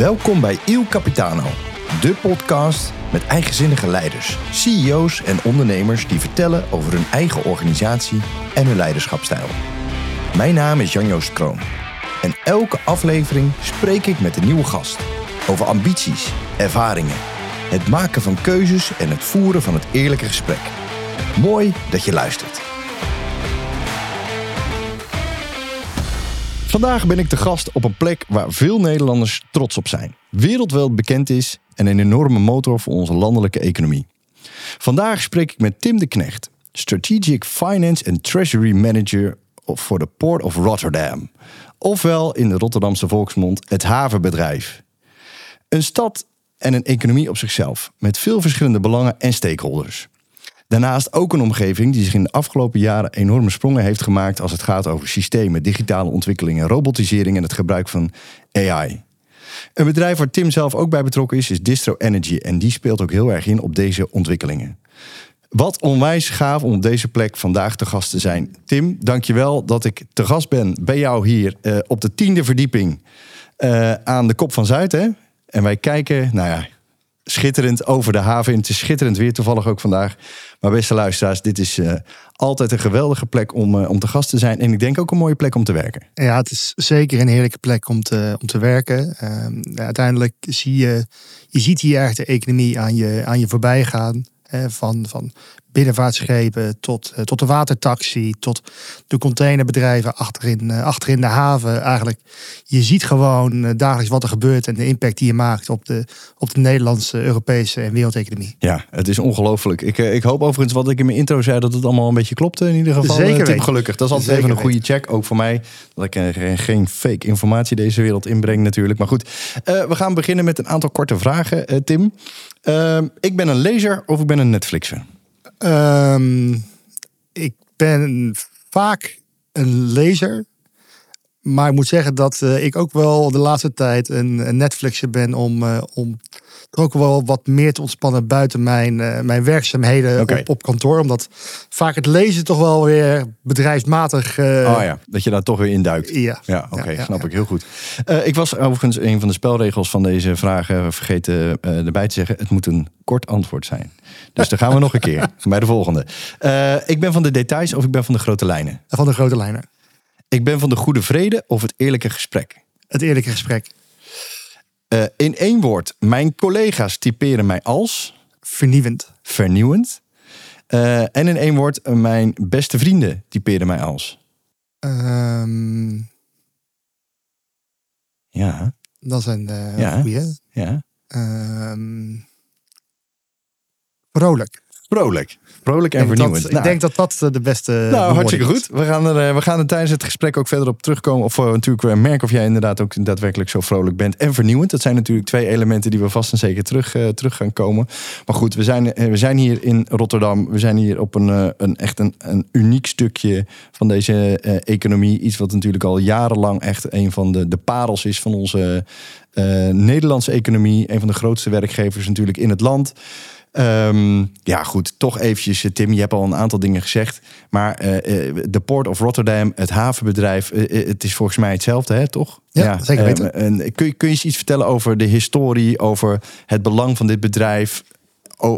Welkom bij Il Capitano, de podcast met eigenzinnige leiders, CEO's en ondernemers die vertellen over hun eigen organisatie en hun leiderschapstijl. Mijn naam is Jan-Joost Kroon en elke aflevering spreek ik met een nieuwe gast over ambities, ervaringen, het maken van keuzes en het voeren van het eerlijke gesprek. Mooi dat je luistert. Vandaag ben ik te gast op een plek waar veel Nederlanders trots op zijn. Wereldwijd bekend is en een enorme motor voor onze landelijke economie. Vandaag spreek ik met Tim de Knecht, Strategic Finance and Treasury Manager voor de Port of Rotterdam. Ofwel in de Rotterdamse volksmond het havenbedrijf. Een stad en een economie op zichzelf, met veel verschillende belangen en stakeholders. Daarnaast ook een omgeving die zich in de afgelopen jaren enorme sprongen heeft gemaakt als het gaat over systemen, digitale ontwikkelingen, robotisering en het gebruik van AI. Een bedrijf waar Tim zelf ook bij betrokken is, is Distro Energy en die speelt ook heel erg in op deze ontwikkelingen. Wat onwijs gaaf om op deze plek vandaag te gast te zijn. Tim, dankjewel dat ik te gast ben bij jou hier uh, op de tiende verdieping uh, aan de Kop van Zuid. Hè? En wij kijken, nou ja, schitterend over de haven. Het is schitterend weer toevallig ook vandaag. Maar beste luisteraars, dit is uh, altijd een geweldige plek om, uh, om te gast te zijn. En ik denk ook een mooie plek om te werken. Ja, het is zeker een heerlijke plek om te, om te werken. Uh, uiteindelijk zie je, je ziet hier echt de economie aan je, aan je voorbij gaan. van, van binnenvaartschepen tot, tot de watertaxi, tot de containerbedrijven achterin, achterin de haven. Eigenlijk, je ziet gewoon dagelijks wat er gebeurt en de impact die je maakt op de, op de Nederlandse, Europese en wereldeconomie. Ja, het is ongelooflijk. Ik, ik hoop overigens wat ik in mijn intro zei, dat het allemaal een beetje klopte in ieder geval. Zeker gelukkig. Dat is altijd Zeker even een goede check, ook voor mij. Dat ik geen fake informatie deze wereld inbreng natuurlijk. Maar goed, uh, we gaan beginnen met een aantal korte vragen, uh, Tim. Uh, ik ben een lezer of ik ben een Netflixer? Um, ik ben vaak een lezer. Maar ik moet zeggen dat uh, ik ook wel de laatste tijd een, een Netflixer ben om, uh, om er ook wel wat meer te ontspannen buiten mijn, uh, mijn werkzaamheden okay. op, op kantoor. Omdat vaak het lezen toch wel weer bedrijfsmatig. oh ja, dat je daar toch weer induikt. Ja, ja oké, okay, ja, snap ja. ik heel goed. ik was overigens een van de spelregels van deze vragen vergeten erbij te zeggen. Het moet een kort antwoord zijn. Dus dan gaan we nog een keer bij de volgende. ik ben van de details of ik ben van de grote lijnen? Van de grote lijnen. Ik ben van de goede vrede of het eerlijke gesprek? Het eerlijke gesprek. Uh, in één woord, mijn collega's typeren mij als? Vernieuwend. Vernieuwend. Uh, en in één woord, mijn beste vrienden typeren mij als? Um, ja. Dat zijn de ja. goede. Ja. Um, vrolijk. Vrolijk. Vrolijk en vernieuwend. Dat, nou, ik denk dat dat de beste. Nou, hartstikke goed. We gaan, er, we gaan er tijdens het gesprek ook verder op terugkomen. Of uh, natuurlijk merken of jij inderdaad ook daadwerkelijk zo vrolijk bent en vernieuwend. Dat zijn natuurlijk twee elementen die we vast en zeker terug, uh, terug gaan komen. Maar goed, we zijn, we zijn hier in Rotterdam. We zijn hier op een, een echt een, een uniek stukje van deze economie. Iets wat natuurlijk al jarenlang echt een van de, de parels is van onze Nederlandse economie. Een van de grootste werkgevers natuurlijk in het land. Um, ja, goed, toch eventjes, Tim, je hebt al een aantal dingen gezegd. Maar uh, de Port of Rotterdam, het havenbedrijf, uh, het is volgens mij hetzelfde, hè, toch? Ja, ja zeker weten. En kun, je, kun je eens iets vertellen over de historie, over het belang van dit bedrijf?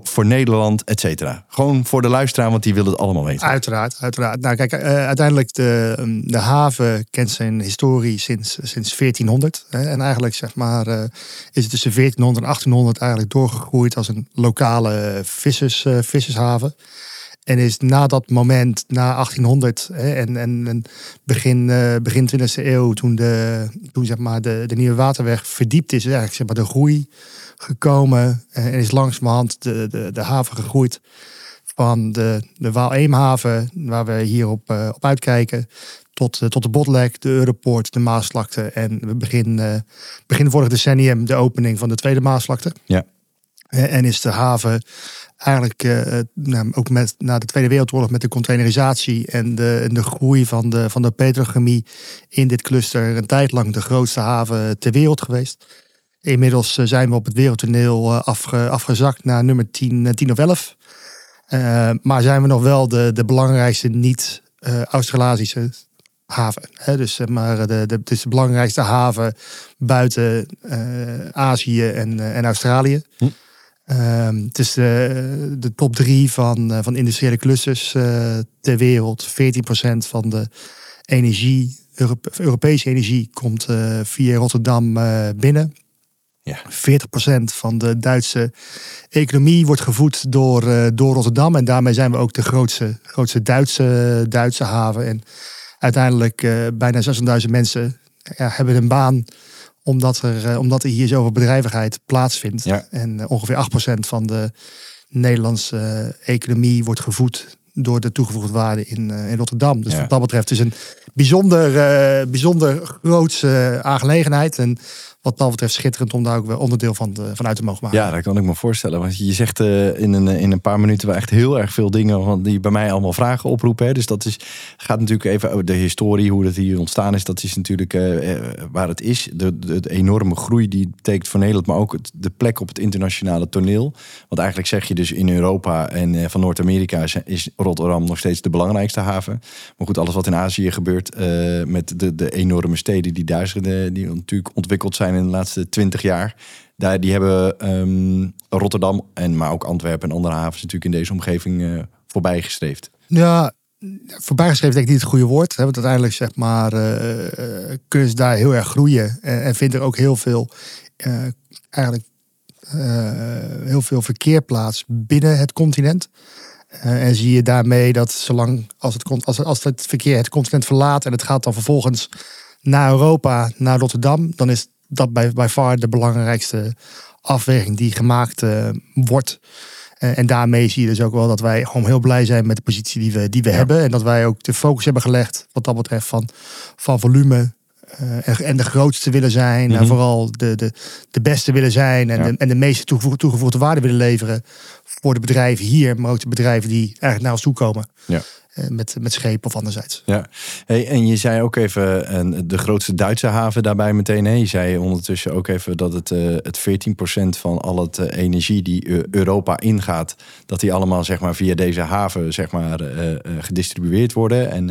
Voor Nederland, et cetera. Gewoon voor de luisteraar, want die wil het allemaal weten. Uiteraard, uiteraard. Nou kijk, uh, uiteindelijk de, de haven kent zijn historie sinds, sinds 1400. Hè, en eigenlijk zeg maar uh, is het tussen 1400 en 1800 eigenlijk doorgegroeid als een lokale vissers, uh, vissershaven. En is na dat moment, na 1800 hè, en, en, begin, begin 20e eeuw, toen, de, toen zeg maar de, de nieuwe waterweg verdiept is, eigenlijk zeg maar de groei gekomen en is langzamerhand de, de, de haven gegroeid van de, de Waal-Eemhaven, waar we hier op, uh, op uitkijken, tot, uh, tot de Botlek, de Europoort, de Maasvlakte en we begin, uh, begin vorig decennium de opening van de tweede Maasvlakte. Ja. En is de haven eigenlijk nou, ook met, na de Tweede Wereldoorlog met de containerisatie en de, en de groei van de, van de petrochemie in dit cluster een tijd lang de grootste haven ter wereld geweest. Inmiddels zijn we op het wereldtoneel afge, afgezakt naar nummer 10, 10 of 11. Uh, maar zijn we nog wel de, de belangrijkste niet-Australische haven. Hè? Dus zeg maar, de, de, het is de belangrijkste haven buiten uh, Azië en, en Australië. Hm. Um, het is de, de, top drie van, van industriële clusters ter wereld. 14% van de energie, Europe Europese energie, komt via Rotterdam binnen. Ja. 40% van de Duitse economie wordt gevoed door, uh, door Rotterdam. En daarmee zijn we ook de grootste, grootste Duitse, Duitse haven. En uiteindelijk uh, bijna 600.000 mensen ja, hebben een baan omdat er, uh, omdat er hier zoveel bedrijvigheid plaatsvindt. Ja. En ongeveer 8% van de Nederlandse economie wordt gevoed door de toegevoegde waarde in, in Rotterdam. Dus ja. wat dat betreft is een bijzonder, bijzonder grootse aangelegenheid. En wat dat betreft schitterend om daar ook wel onderdeel van, uit te mogen maken. Ja, dat kan ik me voorstellen. Want je zegt uh, in, een, in een paar minuten wel echt heel erg veel dingen die bij mij allemaal vragen oproepen. Hè. Dus dat is, gaat natuurlijk even over de historie, hoe dat hier ontstaan is. Dat is natuurlijk uh, waar het is. De, de, enorme groei die betekent voor Nederland, maar ook de plek op het internationale toneel. Want eigenlijk zeg je dus in Europa en van Noord-Amerika is Rotterdam nog steeds de belangrijkste haven. Maar goed, alles wat in Azië gebeurt met de, de enorme steden die daar die natuurlijk ontwikkeld zijn in de laatste twintig jaar. Daar, die hebben ehm, Rotterdam en maar ook Antwerpen en andere havens natuurlijk in deze omgeving uh, voorbij gestreefd. Ja, voorbijgestreefd denk ik niet het goede woord. Want uiteindelijk zeg maar, uh, ze daar heel erg groeien. En, en vindt er ook heel veel, eigenlijk, heel veel verkeer plaats binnen het continent. en zie je daarmee dat zolang als het, als, als het verkeer het continent verlaat en het gaat dan vervolgens naar Europa, naar Rotterdam, dan is dat bij, bij far de belangrijkste afweging die gemaakt uh, wordt. Uh, en daarmee zie je dus ook wel dat wij gewoon heel blij zijn met de positie die we, die we hebben. En dat wij ook de focus hebben gelegd wat dat betreft van, van volume. Uh, en, en, de grootste willen zijn. Mm -hmm. En vooral de, de, de beste willen zijn. En, ja. de, en de meeste toegevoegde, toegevoegde waarde willen leveren. Voor de bedrijven hier, maar ook de bedrijven die eigenlijk naar ons toe komen. Ja. Eh, met, met schepen of anderzijds. Ja, hey, en je zei ook even de grootste Duitse haven daarbij meteen. Hè? Je zei ondertussen ook even dat het, uh, het 14% van al het energie die Europa ingaat, dat die allemaal zeg maar, via deze haven zeg maar, gedistribueerd worden. En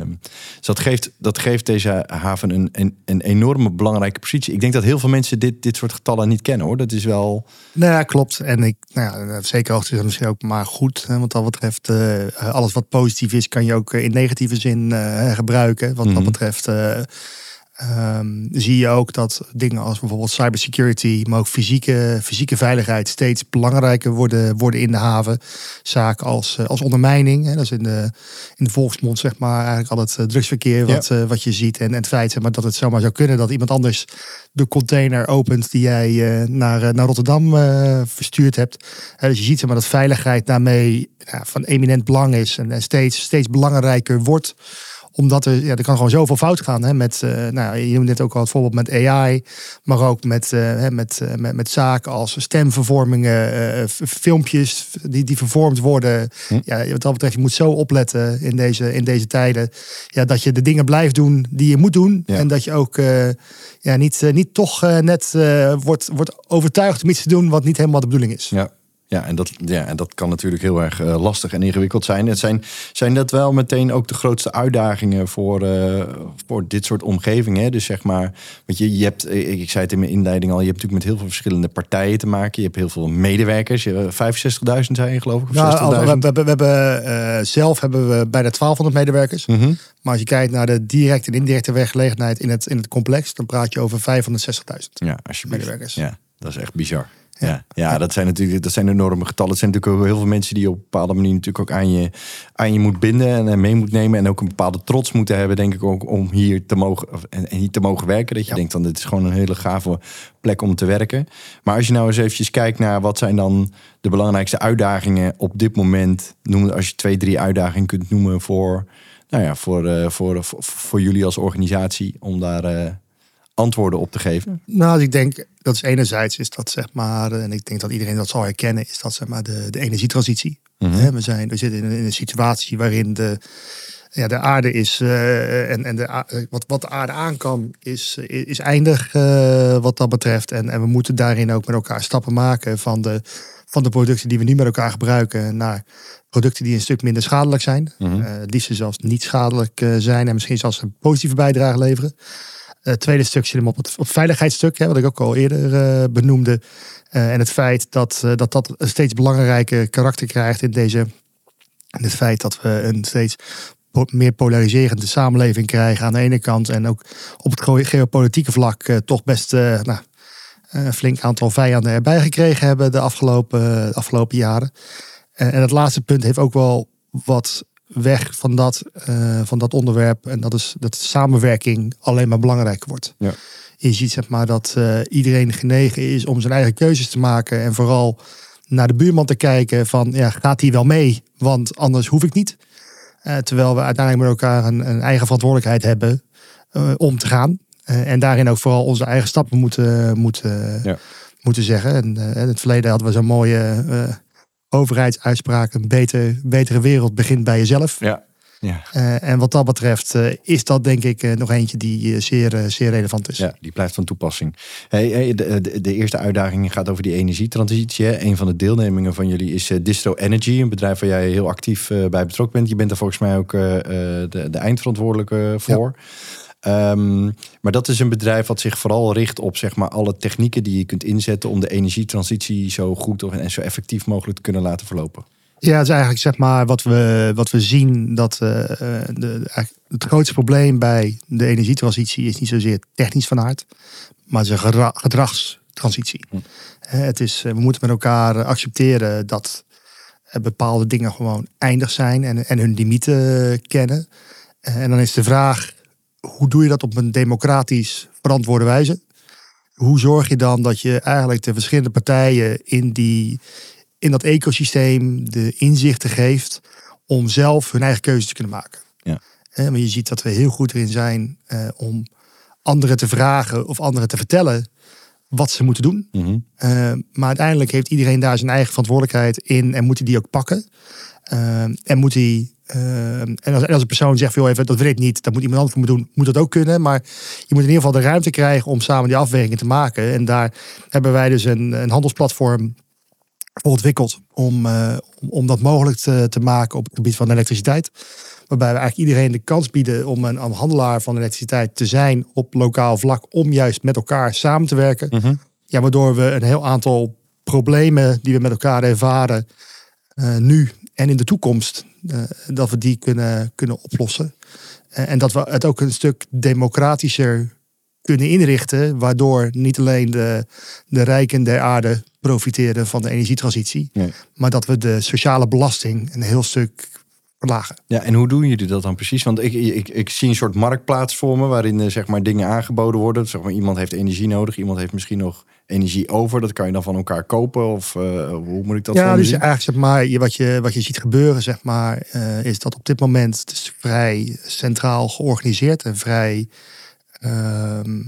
um, dus dat, geeft, dat geeft deze haven een, een, een, enorme belangrijke positie. Ik denk dat heel veel mensen dit, dit soort getallen niet kennen hoor. Dat is wel. Nou ja, klopt. En ik, nou ja, zeker hoogte is misschien ook maar goed. Hè, wat dat betreft, alles wat positief is, kan je ook in negatieve zin uh, gebruiken. Wat mm dat betreft uh, um, zie je ook dat dingen als bijvoorbeeld cybersecurity, maar ook fysieke, fysieke veiligheid steeds belangrijker worden, worden in de haven. Zaken als, als ondermijning, hè, dat is in de, in de volksmond zeg maar eigenlijk al het drugsverkeer wat, ja. uh, wat je ziet. En, en het feit zeg maar, dat het zomaar zou kunnen dat iemand anders de container opent die jij uh, naar, naar Rotterdam uh, verstuurd hebt. dus je ziet zeg maar, dat veiligheid daarmee ja, van eminent belang is en, en steeds, steeds belangrijker wordt omdat er, ja, er kan gewoon zoveel fout gaan. Hè, met, uh, nou, je noemde net ook al het voorbeeld met AI. Maar ook met, uh, met, uh, met, met zaken als stemvervormingen, filmpjes die, die vervormd worden. Hm. Ja, wat dat betreft, je moet zo opletten in deze, in deze tijden. Ja, dat je de dingen blijft doen die je moet doen. Ja. En dat je ook ja, niet, niet toch net wordt, wordt overtuigd om iets te doen wat niet helemaal de bedoeling is. Ja. Ja, en dat, ja, en dat kan natuurlijk heel erg uh, lastig en ingewikkeld zijn. Het zijn. Zijn dat wel meteen ook de grootste uitdagingen voor, uh, voor dit soort omgevingen? Dus zeg maar, want je, je hebt, ik, ik zei het in mijn inleiding al, je hebt natuurlijk met heel veel verschillende partijen te maken. Je hebt heel veel medewerkers. 65.000 zijn je geloof ik? Of nou, we, we, we, hebben uh, zelf hebben we bijna 1200 medewerkers. Mm -hmm. Maar als je kijkt naar de directe en indirecte werkgelegenheid in het, in het complex, dan praat je over 560.000 ja, medewerkers. Ja, dat is echt bizar. Ja, ja, dat zijn natuurlijk dat zijn enorme getallen. Het zijn natuurlijk ook heel veel mensen die je op een bepaalde manier natuurlijk ook aan je, aan je moet binden en mee moet nemen. En ook een bepaalde trots moeten hebben, denk ik ook, om hier te mogen, en, hier te mogen werken. Dat je denkt dan, dit is gewoon een hele gave plek om te werken. Maar als je nou eens eventjes kijkt naar wat zijn dan de belangrijkste uitdagingen op dit moment. Noem als je twee, drie uitdagingen kunt noemen voor, nou ja, voor, uh, voor, voor, voor, jullie als organisatie om daar. Uh, antwoorden op te geven? Nou, ik denk dat is enerzijds is dat zeg maar, en ik denk dat iedereen dat zal herkennen, is dat zeg maar de, de energietransitie. Mm -hmm. We, zijn, we zitten in een, in een situatie waarin de ja, de aarde is, uh, en, en de, wat, wat de aarde aan kan, is, is eindig uh, wat dat betreft. En, en we moeten daarin ook met elkaar stappen maken van de, van de producten die we nu met elkaar gebruiken naar producten die een stuk minder schadelijk zijn. Mm -hmm. liefst zelfs niet schadelijk zijn en misschien zelfs een positieve bijdrage leveren. Het tweede stuk zit hem op het, op veiligheidsstuk, hè, wat ik ook al eerder benoemde. en het feit dat, dat dat een steeds belangrijker karakter krijgt in deze en het feit dat we een steeds meer polariserende samenleving krijgen aan de ene kant. En ook op het geopolitieke vlak toch best nou, een flink aantal vijanden erbij gekregen hebben de afgelopen, afgelopen jaren. en het laatste punt heeft ook wel wat weg van dat, uh, van dat onderwerp. En dat is dat samenwerking alleen maar belangrijker wordt. Ja. Je ziet zeg maar dat iedereen genegen is om zijn eigen keuzes te maken. En vooral naar de buurman te kijken van ja, gaat hij wel mee? Want anders hoef ik niet. Uh, terwijl we uiteindelijk met elkaar een, een eigen verantwoordelijkheid hebben om te gaan. En daarin ook vooral onze eigen stappen moeten, moeten, ja. moeten zeggen. En in het verleden hadden we zo'n mooie overheidsuitspraak. Een beter, betere wereld begint bij jezelf. Ja. Ja. Uh, en wat dat betreft uh, is dat denk ik uh, nog eentje die zeer, zeer relevant is. Ja, die blijft van toepassing. Hey, hey de, de, de, eerste uitdaging gaat over die energietransitie. Hè. Een van de deelnemingen van jullie is Distro Energy, een bedrijf waar jij heel actief bij betrokken bent. Je bent er volgens mij ook de, de eindverantwoordelijke voor. Um, maar dat is een bedrijf wat zich vooral richt op zeg maar, alle technieken die je kunt inzetten om de energietransitie zo goed en zo effectief mogelijk te kunnen laten verlopen. Ja, het is eigenlijk zeg maar wat we, wat we zien dat uh, de, het grootste probleem bij de energietransitie is niet zozeer technisch van aard, maar het is een gedragstransitie. Hm. Het is, we moeten met elkaar accepteren dat bepaalde dingen gewoon eindig zijn en, en hun limieten kennen. En dan is de vraag, hoe doe je dat op een democratisch verantwoorde wijze? Hoe zorg je dan dat je eigenlijk de verschillende partijen in die in dat ecosysteem de inzichten geeft om zelf hun eigen keuzes te kunnen maken. Ja. Eh, maar je ziet dat we heel goed erin zijn eh, om anderen te vragen of anderen te vertellen wat ze moeten doen. Mhm. Eh, maar uiteindelijk heeft iedereen daar zijn eigen verantwoordelijkheid in en moet hij die ook pakken. Uh, en moet hij. Uh, en, als, als, een persoon zegt, veel even, dat weet ik niet, dat moet iemand anders voor me doen, moet dat ook kunnen. Maar je moet in ieder geval de ruimte krijgen om samen die afwegingen te maken. En daar hebben wij dus een, een handelsplatform ontwikkeld om, uh, om dat mogelijk te, te, maken op het gebied van elektriciteit. Waarbij we eigenlijk iedereen de kans bieden om een, een handelaar van elektriciteit te zijn op lokaal vlak, om juist met elkaar samen te werken. Mhm. Ja, waardoor we een heel aantal problemen die we met elkaar ervaren, uh, nu en in de toekomst, uh, dat we die kunnen, kunnen oplossen. en dat we het ook een stuk democratischer kunnen inrichten, waardoor niet alleen de, de rijken der aarde profiteren van de energietransitie, maar dat we de sociale belasting een heel stuk Ja, en hoe doen jullie dat dan precies? Want ik, ik, ik zie een soort marktplaats voor me waarin eh, zeg maar dingen aangeboden worden. Zeg maar, iemand heeft energie nodig, iemand heeft misschien nog energie over. Dat kan je dan van elkaar kopen of uh, hoe moet ik dat Ja, dus eigenlijk zeg maar, wat je, wat je ziet gebeuren zeg maar, uh, is dat op dit moment het is vrij centraal georganiseerd en vrij Ehm,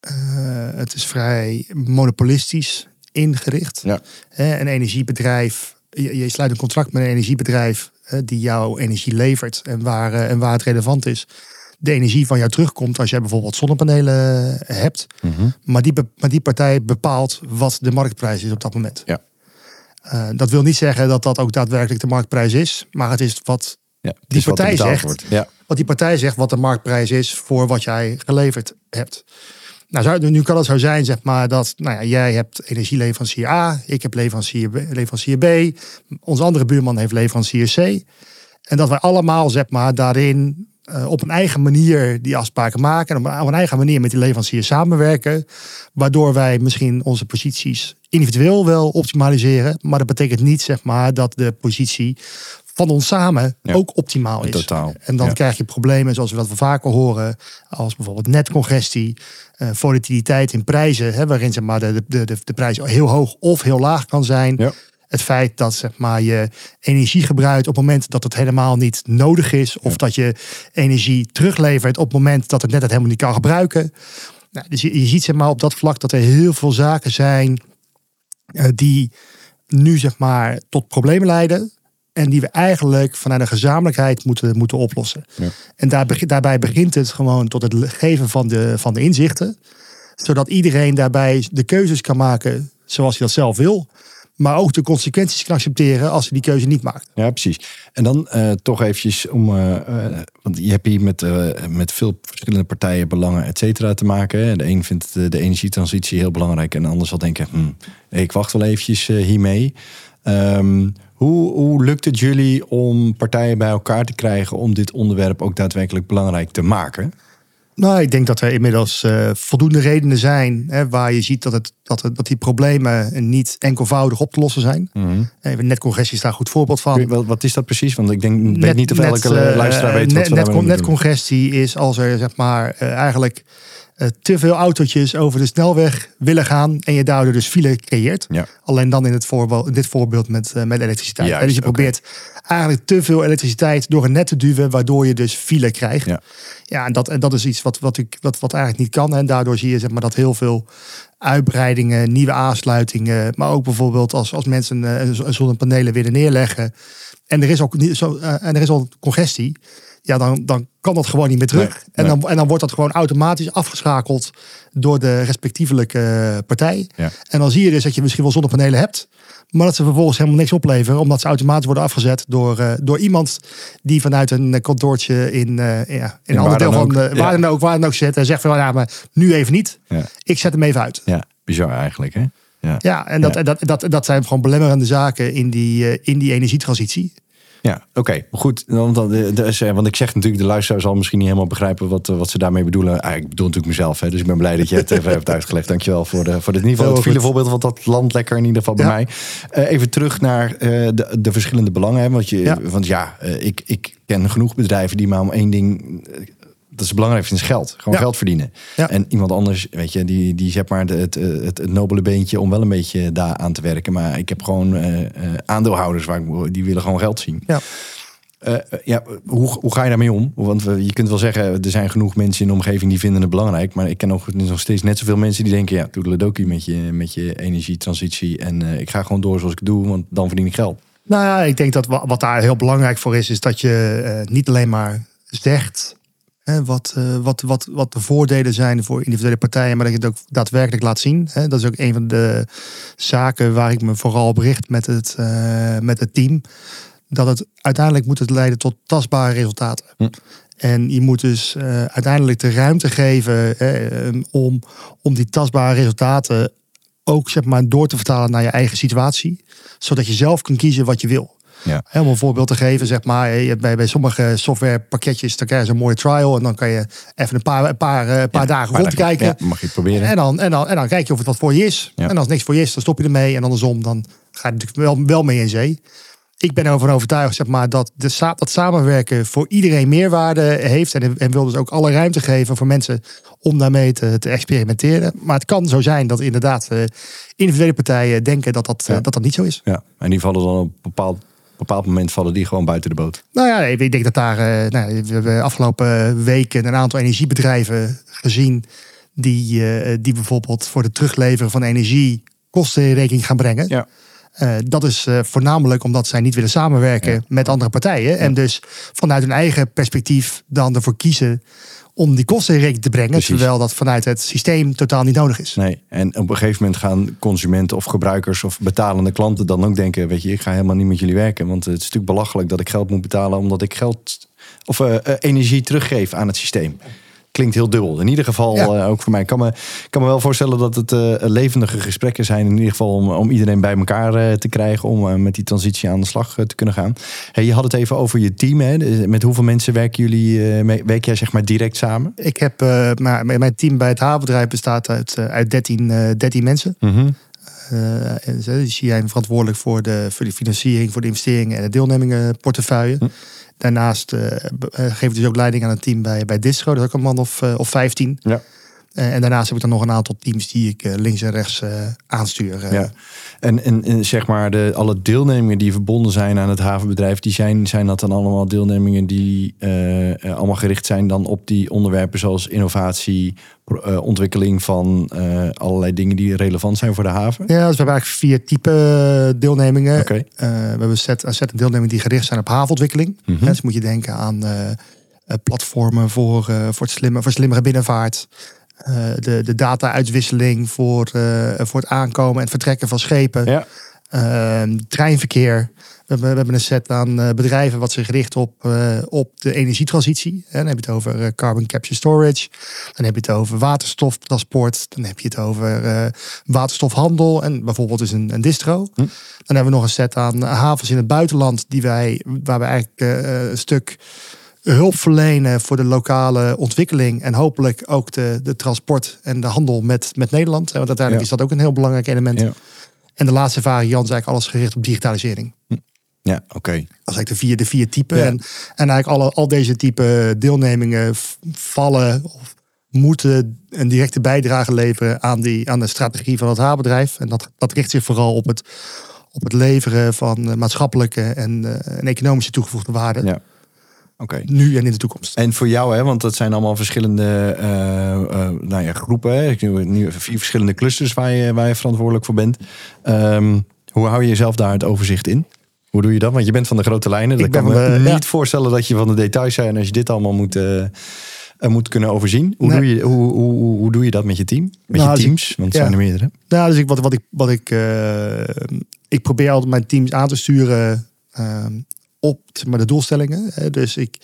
eh, het is vrij monopolistisch ingericht. Ja. een energiebedrijf, je, je, sluit een contract met een energiebedrijf die jouw energie levert en waar, eh, en waar het relevant is. De energie van jou terugkomt als jij bijvoorbeeld zonnepanelen hebt. Mhm. maar, die, maar die partij bepaalt wat de marktprijs is op dat moment. Ja. Uh, dat wil niet zeggen dat dat ook daadwerkelijk de marktprijs is, maar het is wat ja, die partij zegt. Ja. Wat die partij zegt wat de marktprijs is voor wat jij geleverd hebt. Nou, nu kan het zo zijn, zeg maar, dat nou ja, jij hebt energieleverancier A, ik heb leverancier B, leverancier B, onze andere buurman heeft leverancier C. En dat wij allemaal, zeg maar, daarin uh, op een eigen manier die afspraken maken. En op een eigen manier met die leverancier samenwerken. Waardoor wij misschien onze posities individueel wel optimaliseren. Maar dat betekent niet, zeg maar, dat de positie van ons samen ook optimaal is. Totaal. En dan krijg je problemen zoals we dat we vaker horen, als bijvoorbeeld netcongestie, uh, volatiliteit in prijzen, hè, waarin zeg maar, de, de, de, de prijs heel hoog of heel laag kan zijn. Ja. Het feit dat zeg maar, je energie gebruikt op het moment dat het helemaal niet nodig is, of dat je energie teruglevert op het moment dat het net het helemaal niet kan gebruiken. Nou, dus je, je ziet zeg maar, op dat vlak dat er heel veel zaken zijn uh, die nu zeg maar, tot problemen leiden. En die we eigenlijk vanuit een gezamenlijkheid moeten, moeten oplossen. Ja. En daar, daarbij begint het gewoon tot het geven van de, van de inzichten. Zodat iedereen daarbij de keuzes kan maken zoals hij dat zelf wil. Maar ook de consequenties kan accepteren als hij die keuze niet maakt. Ja, precies. En dan eh, toch eventjes om, eh, eh, want je hebt hier met, met veel verschillende partijen, belangen, et cetera, te maken. hè. De een vindt de, energietransitie heel belangrijk en de ander zal denken, hm, ik wacht wel eventjes hiermee. Ehm, hoe, hoe lukt het jullie om partijen bij elkaar te krijgen om dit onderwerp ook daadwerkelijk belangrijk te maken? Nou, ik denk dat er inmiddels eh, voldoende redenen zijn hè, waar je ziet dat, het, dat, het, dat die problemen niet enkelvoudig op te lossen zijn. Even netcongressie is daar een goed voorbeeld van. Wat, wat is dat precies? Want ik denk, weet niet of elke eh, luisteraar weet wat net, net, netcongestie is als er zeg maar eh, eigenlijk eh, te veel autootjes over de snelweg willen gaan en je daardoor dus file creëert. Ja. Alleen dan in, het voorbeeld, in dit voorbeeld met, eh, met elektriciteit. Juist, dus je probeert eigenlijk te veel elektriciteit door een net te duwen, waardoor je dus file krijgt. Ja. Ja, en dat, en dat is iets wat, wat, ik, wat, wat eigenlijk niet kan. En daardoor zie je zeg maar, dat heel veel uitbreidingen, nieuwe aansluitingen, maar ook bijvoorbeeld als, als mensen eh, een, een zonnepanelen willen neerleggen. En er is ook niet zo, eh, en er is al congestie. Ja, dan, dan kan dat gewoon niet meer terug. Nee, en, nee. dan, en dan wordt dat gewoon automatisch afgeschakeld door de respectievelijke eh, partij. Ja. En dan zie je dus dat je misschien wel zonnepanelen hebt. Maar dat ze vervolgens helemaal niks opleveren. Omdat ze automatisch worden afgezet door, eh, door iemand die vanuit een kantoortje in, eh, ja, in een ander deel van de, waar, Ja. dan ook, waar dan ook zit. En zegt van ja, maar nu even niet. Ja. Ik zet hem even uit. ja, bizar eigenlijk hè? Ja. Ja, en dat, Ja. Dat, dat, dat zijn gewoon belemmerende zaken in die, in die energietransitie. Ja, oké. Goed. Want, dan, eh, want ik zeg natuurlijk, de luisteraar zal misschien niet helemaal begrijpen wat, eh, wat ze daarmee bedoelen. Ah, ik bedoel natuurlijk mezelf, hè, dus ik ben blij dat je het even hebt uitgelegd. Dankjewel voor, de, voor dit, in ieder geval het goed. filevoorbeeld, want dat landt lekker in ieder geval bij Ja. mij. Eh, even terug naar de, de verschillende belangen. Hè, want, je, Ja. want ja, ik, ik ken genoeg bedrijven die maar om één ding... dat is belangrijk vinden, is geld. Gewoon Ja. geld verdienen. Ja. En iemand anders, weet je, die, die zet maar de- het, eh, het, het nobele beentje om wel een beetje daar aan te werken. Maar ik heb gewoon eh, eh, aandeelhouders waar ik, die willen gewoon geld zien. Ja. Ja, hoe, hoe ga je daarmee om? Want we, je kunt wel zeggen, er zijn genoeg mensen in de omgeving die vinden het belangrijk. Maar ik ken ook nog steeds net zoveel mensen die denken, ja, toedeledokie met je, met je energietransitie. En ik ga gewoon door zoals ik het doe, want dan verdien ik geld. Nou ja, ik denk dat wa- wat daar heel belangrijk voor is, is dat je niet alleen maar zegt hè, wat, eh, wat, wat, wat de voordelen zijn voor individuele partijen, maar dat je het ook daadwerkelijk laat zien. Hè. Dat is ook een van de zaken waar ik me vooral op richt met het, eh, met het team. Dat het uiteindelijk moet het leiden tot tastbare resultaten. Hm. En je moet dus eh, uiteindelijk de ruimte geven eh, om, om die tastbare resultaten ook zeg maar, door te vertalen naar je eigen situatie. Zodat je zelf kan kiezen wat je wil. Ja. Om een voorbeeld te geven, zeg maar, bij, bij sommige softwarepakketjes, dan krijg je een mooie trial. En dan kan je even een paar, een paar, eh, paar dagen rondkijken. Ja, mag je het proberen. En dan, en, dan, en dan kijk je of het wat voor je is. En als het niks voor je is, dan stop je ermee. En andersom, dan ga je natuurlijk wel, wel mee in zee. Ik ben ervan overtuigd zeg maar, dat de, dat samenwerken voor iedereen meerwaarde heeft. En, en wil dus ook alle ruimte geven voor mensen om daarmee te, te experimenteren. Maar het kan zo zijn dat inderdaad eh, individuele partijen denken dat dat, eh, dat dat niet zo is. Ja, en die vallen dan op een bepaald, bepaald moment vallen die gewoon buiten de boot. Nou ja, ik denk dat daar. eh, nou, we hebben afgelopen weken een aantal energiebedrijven gezien. Die, eh, die bijvoorbeeld voor de terugleveren van energie kosten in rekening gaan brengen. Ja. Eh, dat is eh, voornamelijk omdat zij niet willen samenwerken Ja. met andere partijen. En dus vanuit hun eigen perspectief dan ervoor kiezen om die kosten in rekening te brengen. Precies. Terwijl dat vanuit het systeem totaal niet nodig is. Nee, en op een gegeven moment gaan consumenten of gebruikers of betalende klanten dan ook denken, weet je, ik ga helemaal niet met jullie werken. Want het is natuurlijk belachelijk dat ik geld moet betalen omdat ik geld of eh, energie teruggeef aan het systeem. Klinkt heel dubbel. In ieder geval, Ja. eh, ook voor mij. Ik kan me, kan me wel voorstellen dat het eh, levendige gesprekken zijn. In ieder geval om, om iedereen bij elkaar eh, te krijgen. Om met die transitie aan de slag te kunnen gaan. Hey, je had het even over je team. Hè? Dus Met hoeveel mensen werken jullie, mee- werk jij zeg maar direct samen? Ik heb, maar mijn team bij het havenbedrijf bestaat uit, uit 13, eh 13 mensen. Eh, en ze- die zie jij verantwoordelijk voor de, voor de financiering, voor de investeringen en de deelnemingenportefeuille. Hm. Daarnaast eh, eh, geef ik dus ook leiding aan een team bij, bij Distro. Dat is ook een man of, eh, of 15. Ja. Eh, en daarnaast heb ik dan nog een aantal teams die ik eh, links en rechts eh, aanstuur. Ja. En, en, en zeg maar, de, alle deelnemingen die verbonden zijn aan het havenbedrijf, die zijn, zijn dat dan allemaal deelnemingen die allemaal gericht zijn dan op die onderwerpen zoals innovatie, ontwikkeling van allerlei dingen die relevant zijn voor de haven? Ja, dus we hebben eigenlijk vier type deelnemingen. Eh, we hebben een set, een set deelnemingen die gericht zijn op havenontwikkeling. Mhm. Dus moet je denken aan platformen voor, voor, het slimme, voor slimmere binnenvaart. Eh, de, de data-uitwisseling voor, eh, voor het aankomen en vertrekken van schepen. Ja. Ehm, treinverkeer. We hebben, we hebben een set aan eh, bedrijven wat zich richt op, op de energietransitie. En dan heb je het over carbon capture storage. Dan heb je het over waterstoftransport. Dan heb je het over waterstofhandel. En bijvoorbeeld dus een, een distro. Hm. Dan hebben we nog een set aan havens in het buitenland. Die wij, waar we eigenlijk een stuk hulp verlenen voor de lokale ontwikkeling. En hopelijk ook de, de transport en de handel met, met Nederland. Want uiteindelijk Ja. is dat ook een heel belangrijk element. Ja. En de laatste variant is eigenlijk alles gericht op digitalisering. Ja, oké. Dat is eigenlijk de vier, de vier typen. Ja. En, en eigenlijk alle, al deze type deelnemingen vallen of moeten een directe bijdrage leveren aan, die, aan de strategie van het haarbedrijf. En dat, dat richt zich vooral op het, op het leveren van maatschappelijke en, eh, en economische toegevoegde waarde. Ja. Oké. Nu en in de toekomst. En voor jou, hè, want dat zijn allemaal verschillende eh, eh, nou ja, groepen. Hè. Ik nu, vier verschillende clusters waar je, waar je verantwoordelijk voor bent. Ehm, hoe hou je jezelf daar het overzicht in? Hoe doe je dat? Want je bent van de grote lijnen. Ik kan me niet ja. voorstellen dat je van de details zijn als je dit allemaal moet, eh, moet kunnen overzien. Hoe, Nee. doe je, hoe, hoe, hoe, hoe doe je dat met je team? Met Nou, je ik- teams? Want het ja. zijn er meerdere. Nou, dus ik, wat, wat ik, wat ik, ik probeer altijd mijn teams aan te sturen ehm, op maar, de doelstellingen. Dus ik,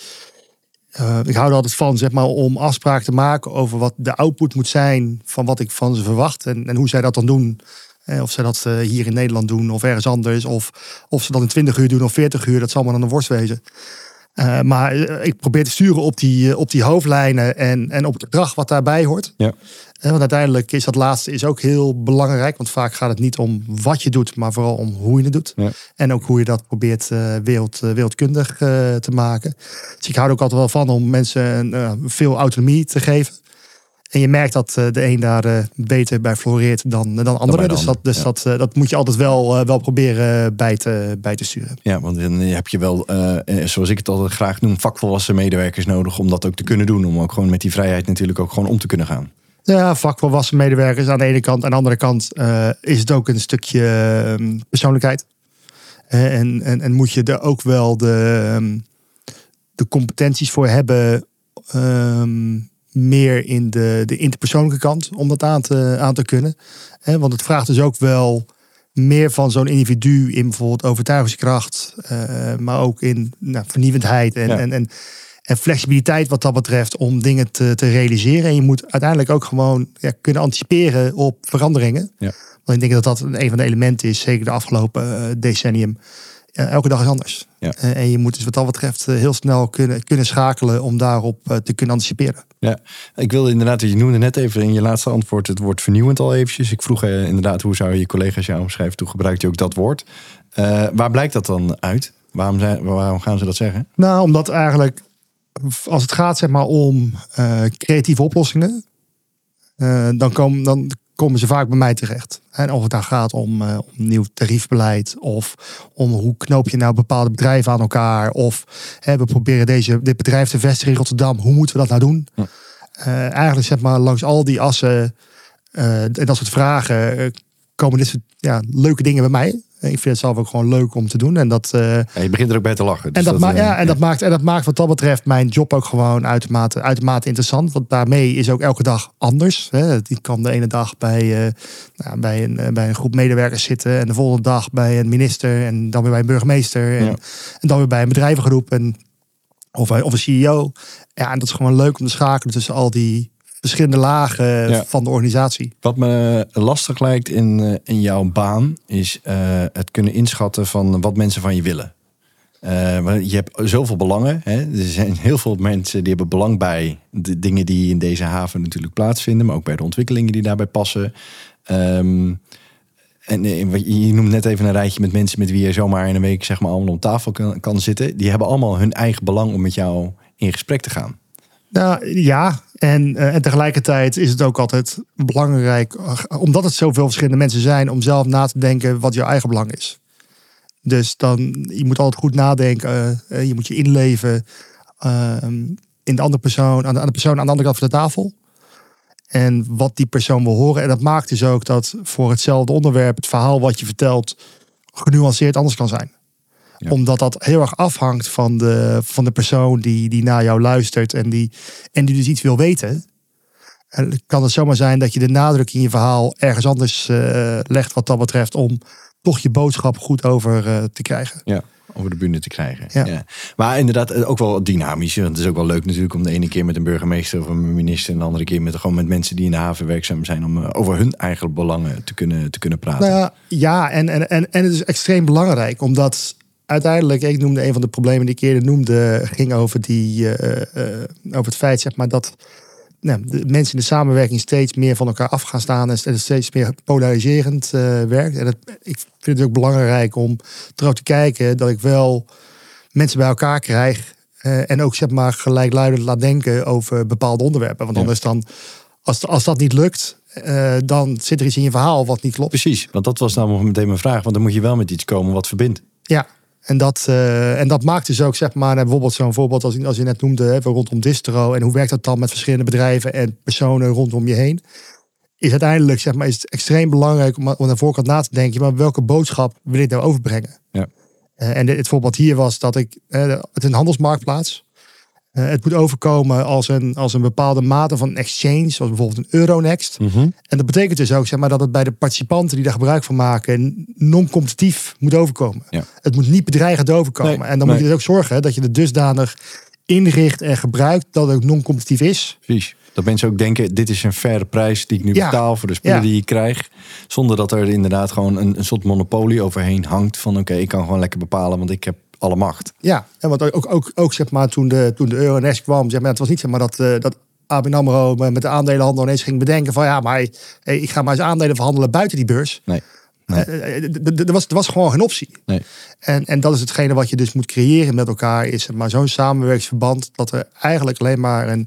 eh, ik hou er altijd van zeg maar, om afspraken te maken over wat de output moet zijn van wat ik van ze verwacht. En, en hoe zij dat dan doen. Of zij dat eh, hier in Nederland doen of ergens anders. Of, of ze dat in 20 uur doen of 40 uur. Dat zal maar aan de worst wezen. Eh, maar eh, ik probeer te sturen op die, eh, op die hoofdlijnen en, en op het gedrag wat daarbij hoort. Ja. Want uiteindelijk is dat laatste is ook heel belangrijk. Want vaak gaat het niet om wat je doet, maar vooral om hoe je het doet. Ja. En ook hoe je dat probeert wereld, wereldkundig te maken. Dus ik hou er ook altijd wel van om mensen veel autonomie te geven. En je merkt dat eh, de een daar eh, beter bij floreert dan, dan de andere. bij de dus dat, dus ja. dat, eh, dat moet je altijd wel, eh, wel proberen bij te, bij te sturen. Ja, want dan heb je wel, eh, eh, zoals ik het altijd graag noem, vakvolwassen medewerkers nodig om dat ook te kunnen doen. Om ook gewoon met die vrijheid natuurlijk ook gewoon om te kunnen gaan. Ja, vakvolwassen medewerkers aan de ene kant. Aan de andere kant eh, is het ook een stukje ehm, persoonlijkheid. Eh, en, en, en moet je er ook wel de, ehm, de competenties voor hebben. ehm, meer in de, de interpersoonlijke kant om dat aan te, aan te kunnen. Want het vraagt dus ook wel meer van zo'n individu in bijvoorbeeld overtuigingskracht, eh, maar ook in nou, vernieuwendheid en, Ja. en, en, en flexibiliteit wat dat betreft om dingen te, te realiseren. En je moet uiteindelijk ook gewoon ja, kunnen anticiperen op veranderingen. Ja. Want ik denk dat dat een van de elementen is, zeker de afgelopen eh, decennium. Elke dag is anders. Ja. Eh, en je moet dus wat dat betreft eh, heel snel kunnen, kunnen schakelen om daarop eh, te kunnen anticiperen. Ja, ik wilde inderdaad, je noemde net even in je laatste antwoord het woord vernieuwend al eventjes. Ik vroeg eh, inderdaad, hoe zou je collega's jou omschrijven? Toen gebruikte je ook dat woord. Waar blijkt dat dan uit? Waarom, zijn, waarom gaan ze dat zeggen? Nou, omdat eigenlijk als het gaat zeg maar om creatieve oplossingen, dan, komen dan komen ze vaak bij mij terecht. En of het dan gaat om, eh, om nieuw tariefbeleid of om hoe knoop je nou bepaalde bedrijven aan elkaar of hè, we proberen deze, dit bedrijf te vestigen in Rotterdam. Hoe moeten we dat nou doen? Ja. Eh, eigenlijk zeg maar langs al die assen eh, en dat soort vragen komen dit soort ja, leuke dingen bij mij. Ik vind het zelf ook gewoon leuk om te doen. En dat, eh, Ja, je begint er ook bij te lachen. dus en dat, eh, ja, en, dat maakt, en dat maakt wat dat betreft mijn job ook gewoon uitermate, uitermate interessant. Want daarmee is ook elke dag anders. Hè. Ik kan de ene dag bij, eh, nou, bij, een, eh, bij een groep medewerkers zitten. En de volgende dag bij een minister. En dan weer bij een burgemeester. En, Ja. en dan weer bij een bedrijvengroep. En, of, of een CEO. Ja, en dat is gewoon leuk om te schakelen tussen al die verschillende lagen Ja. van de organisatie. Wat me lastig lijkt in, eh, in jouw baan is eh, het kunnen inschatten van wat mensen van je willen. Eh, want je hebt zoveel belangen. Hè? Er zijn heel veel mensen die hebben belang bij de dingen die in deze haven natuurlijk plaatsvinden, maar ook bij de ontwikkelingen die daarbij passen. Ehm, en eh, je noemt net even een rijtje met mensen met wie je zomaar in een week zeg maar allemaal om tafel kan, kan zitten. Die hebben allemaal hun eigen belang om met jou in gesprek te gaan. Nou ja, en, en tegelijkertijd is het ook altijd belangrijk, omdat het zoveel verschillende mensen zijn, om zelf na te denken wat jouw eigen belang is. Dus dan, je moet altijd goed nadenken, je moet je inleven ehm, in de andere persoon, aan de, aan de persoon aan de andere kant van de tafel. En wat die persoon wil horen. En dat maakt dus ook dat voor hetzelfde onderwerp het verhaal wat je vertelt genuanceerd anders kan zijn. Omdat dat heel erg afhangt van de, van de persoon die, die naar jou luistert en die, en die dus iets wil weten. En kan het zomaar zijn dat je de nadruk in je verhaal ergens anders uh, legt wat dat betreft om toch je boodschap goed over uh, te krijgen. Ja over de bühne te krijgen. Ja. Maar inderdaad, eh, ook wel dynamisch. Want het is ook wel leuk natuurlijk om de ene keer met een burgemeester of een minister... en de andere keer met, gewoon met mensen die in de haven werkzaam zijn... om eh, over hun eigen belangen te kunnen, te kunnen praten. Nou ja, en, en, en, en het is extreem belangrijk. Omdat uiteindelijk, ik noemde een van de problemen die ik eerder noemde... ging over, die, uh, over het feit zeg maar, dat nou, de mensen in de samenwerking steeds meer van elkaar af gaan staan en steeds meer polariserend uh, werkt. En dat, ik vind het ook belangrijk om er te kijken dat ik wel mensen bij elkaar krijg en ook zeg maar gelijkluidend laat denken over bepaalde onderwerpen. Want anders dan, als, als dat niet lukt, uh, dan zit er iets in je verhaal wat niet klopt. Precies, want dat was namelijk meteen mijn vraag. Want dan moet je wel met iets komen wat verbindt. Ja, en dat, uh, en dat maakt dus ook, zeg maar, bijvoorbeeld zo'n voorbeeld als, als je net noemde, hè, rondom distro. En hoe werkt dat dan met verschillende bedrijven en personen rondom je heen? Is uiteindelijk, zeg maar, is het extreem belangrijk om, om naar voorkant na te denken, maar welke boodschap wil ik nou overbrengen? Ja. Uh, en het voorbeeld hier was dat ik, uh, het is een handelsmarktplaats. Uh, het moet overkomen als een, als een bepaalde mate van exchange, zoals bijvoorbeeld een Euronext. Mm -hmm. En dat betekent dus ook zeg maar, dat het bij de participanten die daar gebruik van maken non-competitief moet overkomen. Ja. Het moet niet bedreigend overkomen. Nee, en dan nee. moet je dus ook zorgen dat je het dusdanig inricht en gebruikt dat het ook non-competitief is. Precies. Dat mensen ook denken, dit is een faire prijs die ik nu ja. betaal voor de spullen ja. die ik krijg. Zonder dat er inderdaad gewoon een, een soort monopolie overheen hangt. Van oké, ik kan gewoon lekker bepalen, want ik heb alle macht. Ja, en want ook, ook, ook zeg maar, toen de, toen de Euronext kwam, zeg maar, het was niet zeg maar dat, uh, dat ABN AMRO met de aandelenhandel ineens ging bedenken van ja, maar hey, ik ga maar eens aandelen verhandelen buiten die beurs. Nee. nee. Er was, er was gewoon geen optie. Nee. En, en dat is hetgene wat je dus moet creëren met elkaar, is maar zo'n samenwerkingsverband dat er eigenlijk alleen maar een,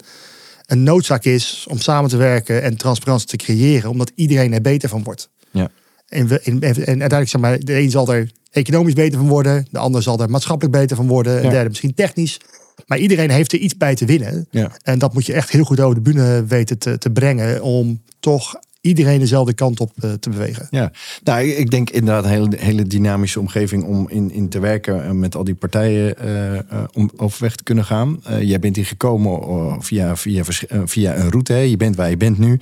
een noodzaak is om samen te werken en transparantie te creëren, omdat iedereen er beter van wordt. Ja. En, we, en, en uiteindelijk zeg maar, de een zal er economisch beter van worden. De ander zal er maatschappelijk beter van worden. Een derde misschien technisch. Maar iedereen heeft er iets bij te winnen. Ja. En dat moet je echt heel goed over de bühne weten te, te brengen. Om toch iedereen dezelfde kant op uh, te bewegen. Ja, nou, ik denk inderdaad een hele, hele dynamische omgeving om in, in te werken eh, met al die partijen uh, om overweg te kunnen gaan. Uh, jij bent hier gekomen via, via, via een route. Hè? Je bent waar je bent nu.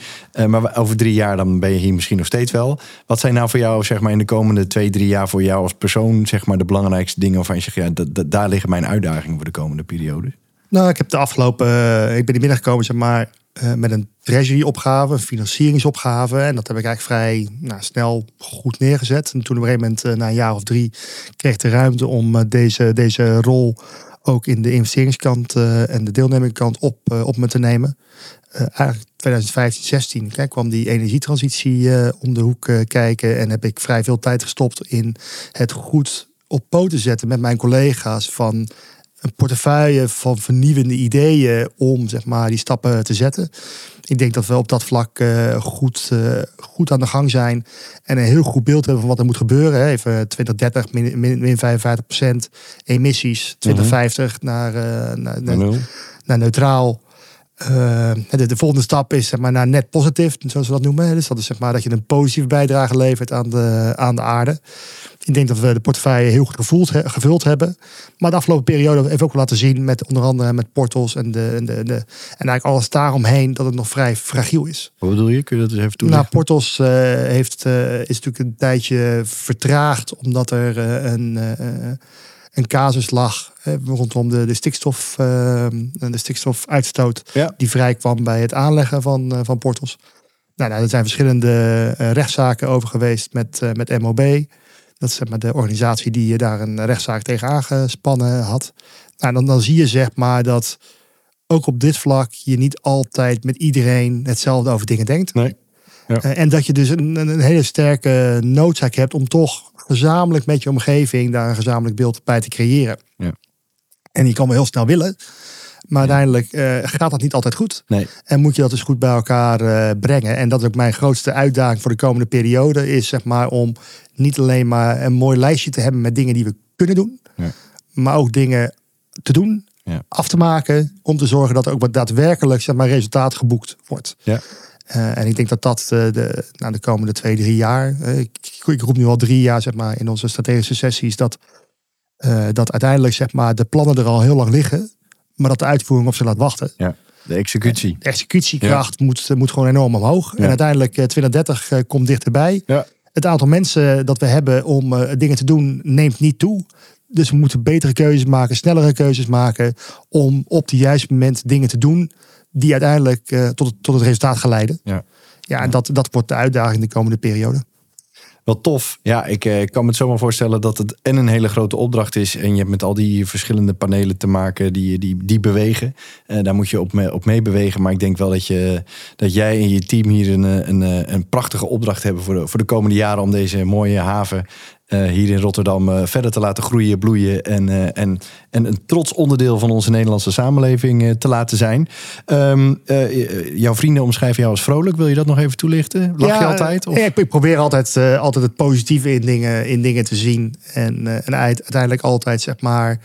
maar over drie jaar dan ben je hier misschien nog steeds wel. Wat zijn nou voor jou, zeg maar, in de komende twee, drie jaar voor jou als persoon, zeg maar, de belangrijkste dingen waarvan je zegt, ja, daar liggen mijn uitdagingen voor de komende periode? Nou, ik heb de afgelopen, ik ben hier binnengekomen, zeg maar, uh, met een treasury-opgave, een financieringsopgave. En dat heb ik eigenlijk vrij nou, snel goed neergezet. En toen op een gegeven moment, uh, na een jaar of drie, kreeg ik de ruimte om uh, deze, deze rol ook in de investeringskant en de deelnemingkant op, op me te nemen. eigenlijk 2015, 16 kijk, kwam die energietransitie om de hoek kijken. En heb ik vrij veel tijd gestopt in het goed op poten zetten met mijn collega's van een portefeuille van vernieuwende ideeën om zeg maar, die stappen te zetten. Ik denk dat we op dat vlak uh, goed, uh, goed aan de gang zijn en een heel goed beeld hebben van wat er moet gebeuren. Hè. Even 2030 min, min, min 55% emissies, 2050 mm -hmm. naar, uh, naar, naar, naar, neutraal. De, de, volgende stap is zeg maar, naar net positief, zoals we dat noemen. Dus dat is zeg maar, dat je een positieve bijdrage levert aan de, aan de aarde. Ik denk dat we de portefeuille heel goed gevoeld, gevuld hebben. Maar de afgelopen periode heeft ook laten zien met onder andere met portals en, de, en, de, de, en eigenlijk alles daaromheen dat het nog vrij fragiel is. Wat bedoel je? Kun je dat eens even toelichten? Nou, portals uh, heeft, uh, is natuurlijk een tijdje vertraagd omdat er uh, een, een casus lag rondom de, de, stikstof, de stikstofuitstoot ja. die vrij kwam bij het aanleggen van, van portals. Nou, nou, er zijn verschillende rechtszaken over geweest met, met MOB. Dat is zeg maar de organisatie die daar een rechtszaak tegen aangespannen had. Nou, dan, dan zie je zeg maar dat ook op dit vlak je niet altijd met iedereen hetzelfde over dingen denkt. Nee. Ja. Uh, en dat je dus een, een, hele sterke noodzaak hebt om toch gezamenlijk met je omgeving daar een gezamenlijk beeld bij te creëren. Ja. En die kan wel heel snel willen. Maar uiteindelijk eh, gaat dat niet altijd goed. Nee. En moet je dat dus goed bij elkaar eh, brengen. En dat is ook mijn grootste uitdaging voor de komende periode. Is zeg maar om niet alleen maar een mooi lijstje te hebben met dingen die we kunnen doen. Ja. Maar ook dingen te doen, Ja. af te maken. Om te zorgen dat er ook wat daadwerkelijk zeg maar, resultaat geboekt wordt. Ja. Eh, en ik denk dat dat de, nou, de komende twee, drie jaar. ik, ik roep nu al drie jaar zeg maar, in onze strategische sessies. Dat, dat uiteindelijk zeg maar, de plannen er al heel lang liggen. Maar dat de uitvoering op ze laat wachten. De executie. De executiekracht moet, moet gewoon enorm omhoog. Ja. En uiteindelijk eh, 2030 eh, komt dichterbij. Ja. Het aantal mensen dat we hebben om eh, dingen te doen neemt niet toe. Dus we moeten betere keuzes maken, snellere keuzes maken. Om op het juiste moment dingen te doen die uiteindelijk eh, tot, het, tot het resultaat gaan leiden. Ja. Ja, en dat, dat wordt de uitdaging de komende periode. Wel tof. Ja, ik eh, kan me het zomaar voorstellen dat het en een hele grote opdracht is. En je hebt met al die verschillende panelen te maken die, die, die bewegen. Eh, daar moet je op, mee, op meebewegen. Maar ik denk wel dat, je, dat jij en je team hier een, eh, een, een prachtige opdracht hebben voor de, voor de komende jaren. Om deze mooie haven hier in Rotterdam eh, verder te laten groeien, bloeien. En, eh, en, en een trots onderdeel van onze Nederlandse samenleving eh, te laten zijn. Ehm, eh, eh, jouw vrienden omschrijven jou als vrolijk. Wil je dat nog even toelichten? Lach je altijd? Of? ja, ik, ik probeer altijd, eh, altijd het positieve in dingen, in dingen te zien. En, eh, en uit- uiteindelijk altijd, zeg maar,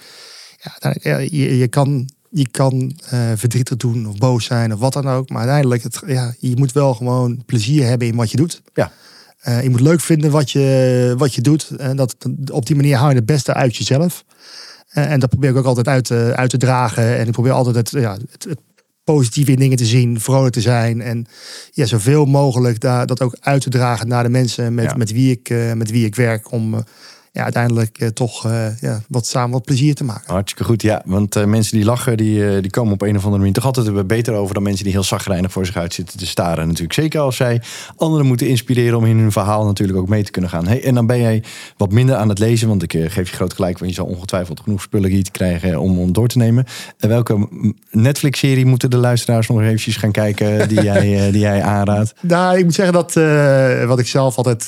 ja, je, je kan, je kan eh, verdrietig doen of boos zijn of wat dan ook. Maar uiteindelijk, het, ja, je moet wel gewoon plezier hebben in wat je doet. Ja. Eh, je moet leuk vinden wat je, wat je doet. En dat, op die manier haal je het beste uit jezelf. Eh, en dat probeer ik ook altijd uit, te- uit te dragen. En ik probeer altijd het, ja, het, het positieve in dingen te zien, vrolijk te zijn. En ja, zoveel mogelijk daar, dat ook uit te dragen naar de mensen met, Ja. met, wie, ik, eh, met wie ik werk. Om ja, uiteindelijk eh, toch eh, ja, wat samen wat plezier te maken. Hartstikke goed, ja. Want eh, mensen die lachen, die, die komen op een of andere manier toch altijd er beter over dan mensen die heel zagrijnig voor zich uit zitten te staren. Natuurlijk. Zeker als zij anderen moeten inspireren om in hun verhaal natuurlijk ook mee te kunnen gaan. Hey, en dan ben jij wat minder aan het lezen, want ik geef je groot gelijk, want je zal ongetwijfeld genoeg spullen hier te krijgen om, om door te nemen. En welke Netflix-serie moeten de luisteraars nog eventjes gaan kijken die jij, die jij aanraadt? Nou, ik moet zeggen dat wat ik zelf altijd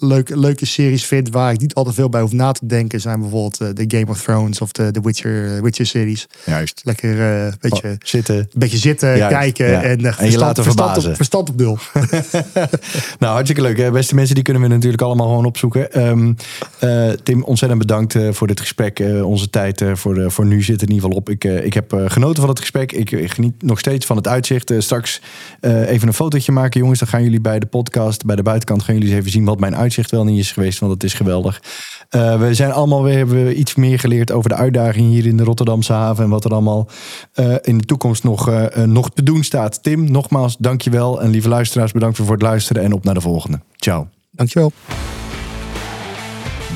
eh, eh, leuk, leuke series vind, waar ik niet al te veel bij hoef na te denken, zijn bijvoorbeeld eh, de Game of Thrones of de, de Witcher, Witcher series. Juist. Lekker eh, een beetje, Zitten. beetje zitten, Juist, kijken ja. en, eh, En je verstand, laten verstand, op, verstand op nul. Nou, hartstikke leuk. hè. Beste mensen, die kunnen we natuurlijk allemaal gewoon opzoeken. Ehm, eh, Tim, ontzettend bedankt eh, voor dit gesprek. Eh, onze tijd eh, voor, de, voor nu zit in ieder geval op. Ik, eh, ik heb eh, genoten van het gesprek. Ik, ik geniet nog steeds van het uitzicht. Eh, straks eh, even een fotootje maken, jongens. Dan gaan jullie bij de podcast, bij de buitenkant, gaan jullie eens even zien wat mijn uitzicht wel niet is geweest. Want het is geweldig. Eh, we zijn allemaal weer hebben we iets meer geleerd over de uitdaging hier in de Rotterdamse haven. En wat er allemaal eh, in de toekomst nog, eh, eh, nog te doen staat. Tim, nogmaals, dankjewel. En lieve luisteraars, bedankt voor het luisteren. En op naar de volgende. Ciao. Dankjewel.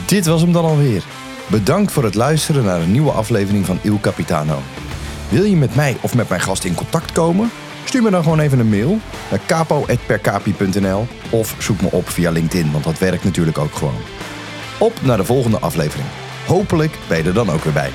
Dit was hem dan alweer. Bedankt voor het luisteren naar een nieuwe aflevering van Il Capitano. Wil je met mij of met mijn gast in contact komen? Stuur me dan gewoon even een mail naar capo.percapi.nl of zoek me op via LinkedIn, want dat werkt natuurlijk ook gewoon. Op naar de volgende aflevering. Hopelijk ben je er dan ook weer bij.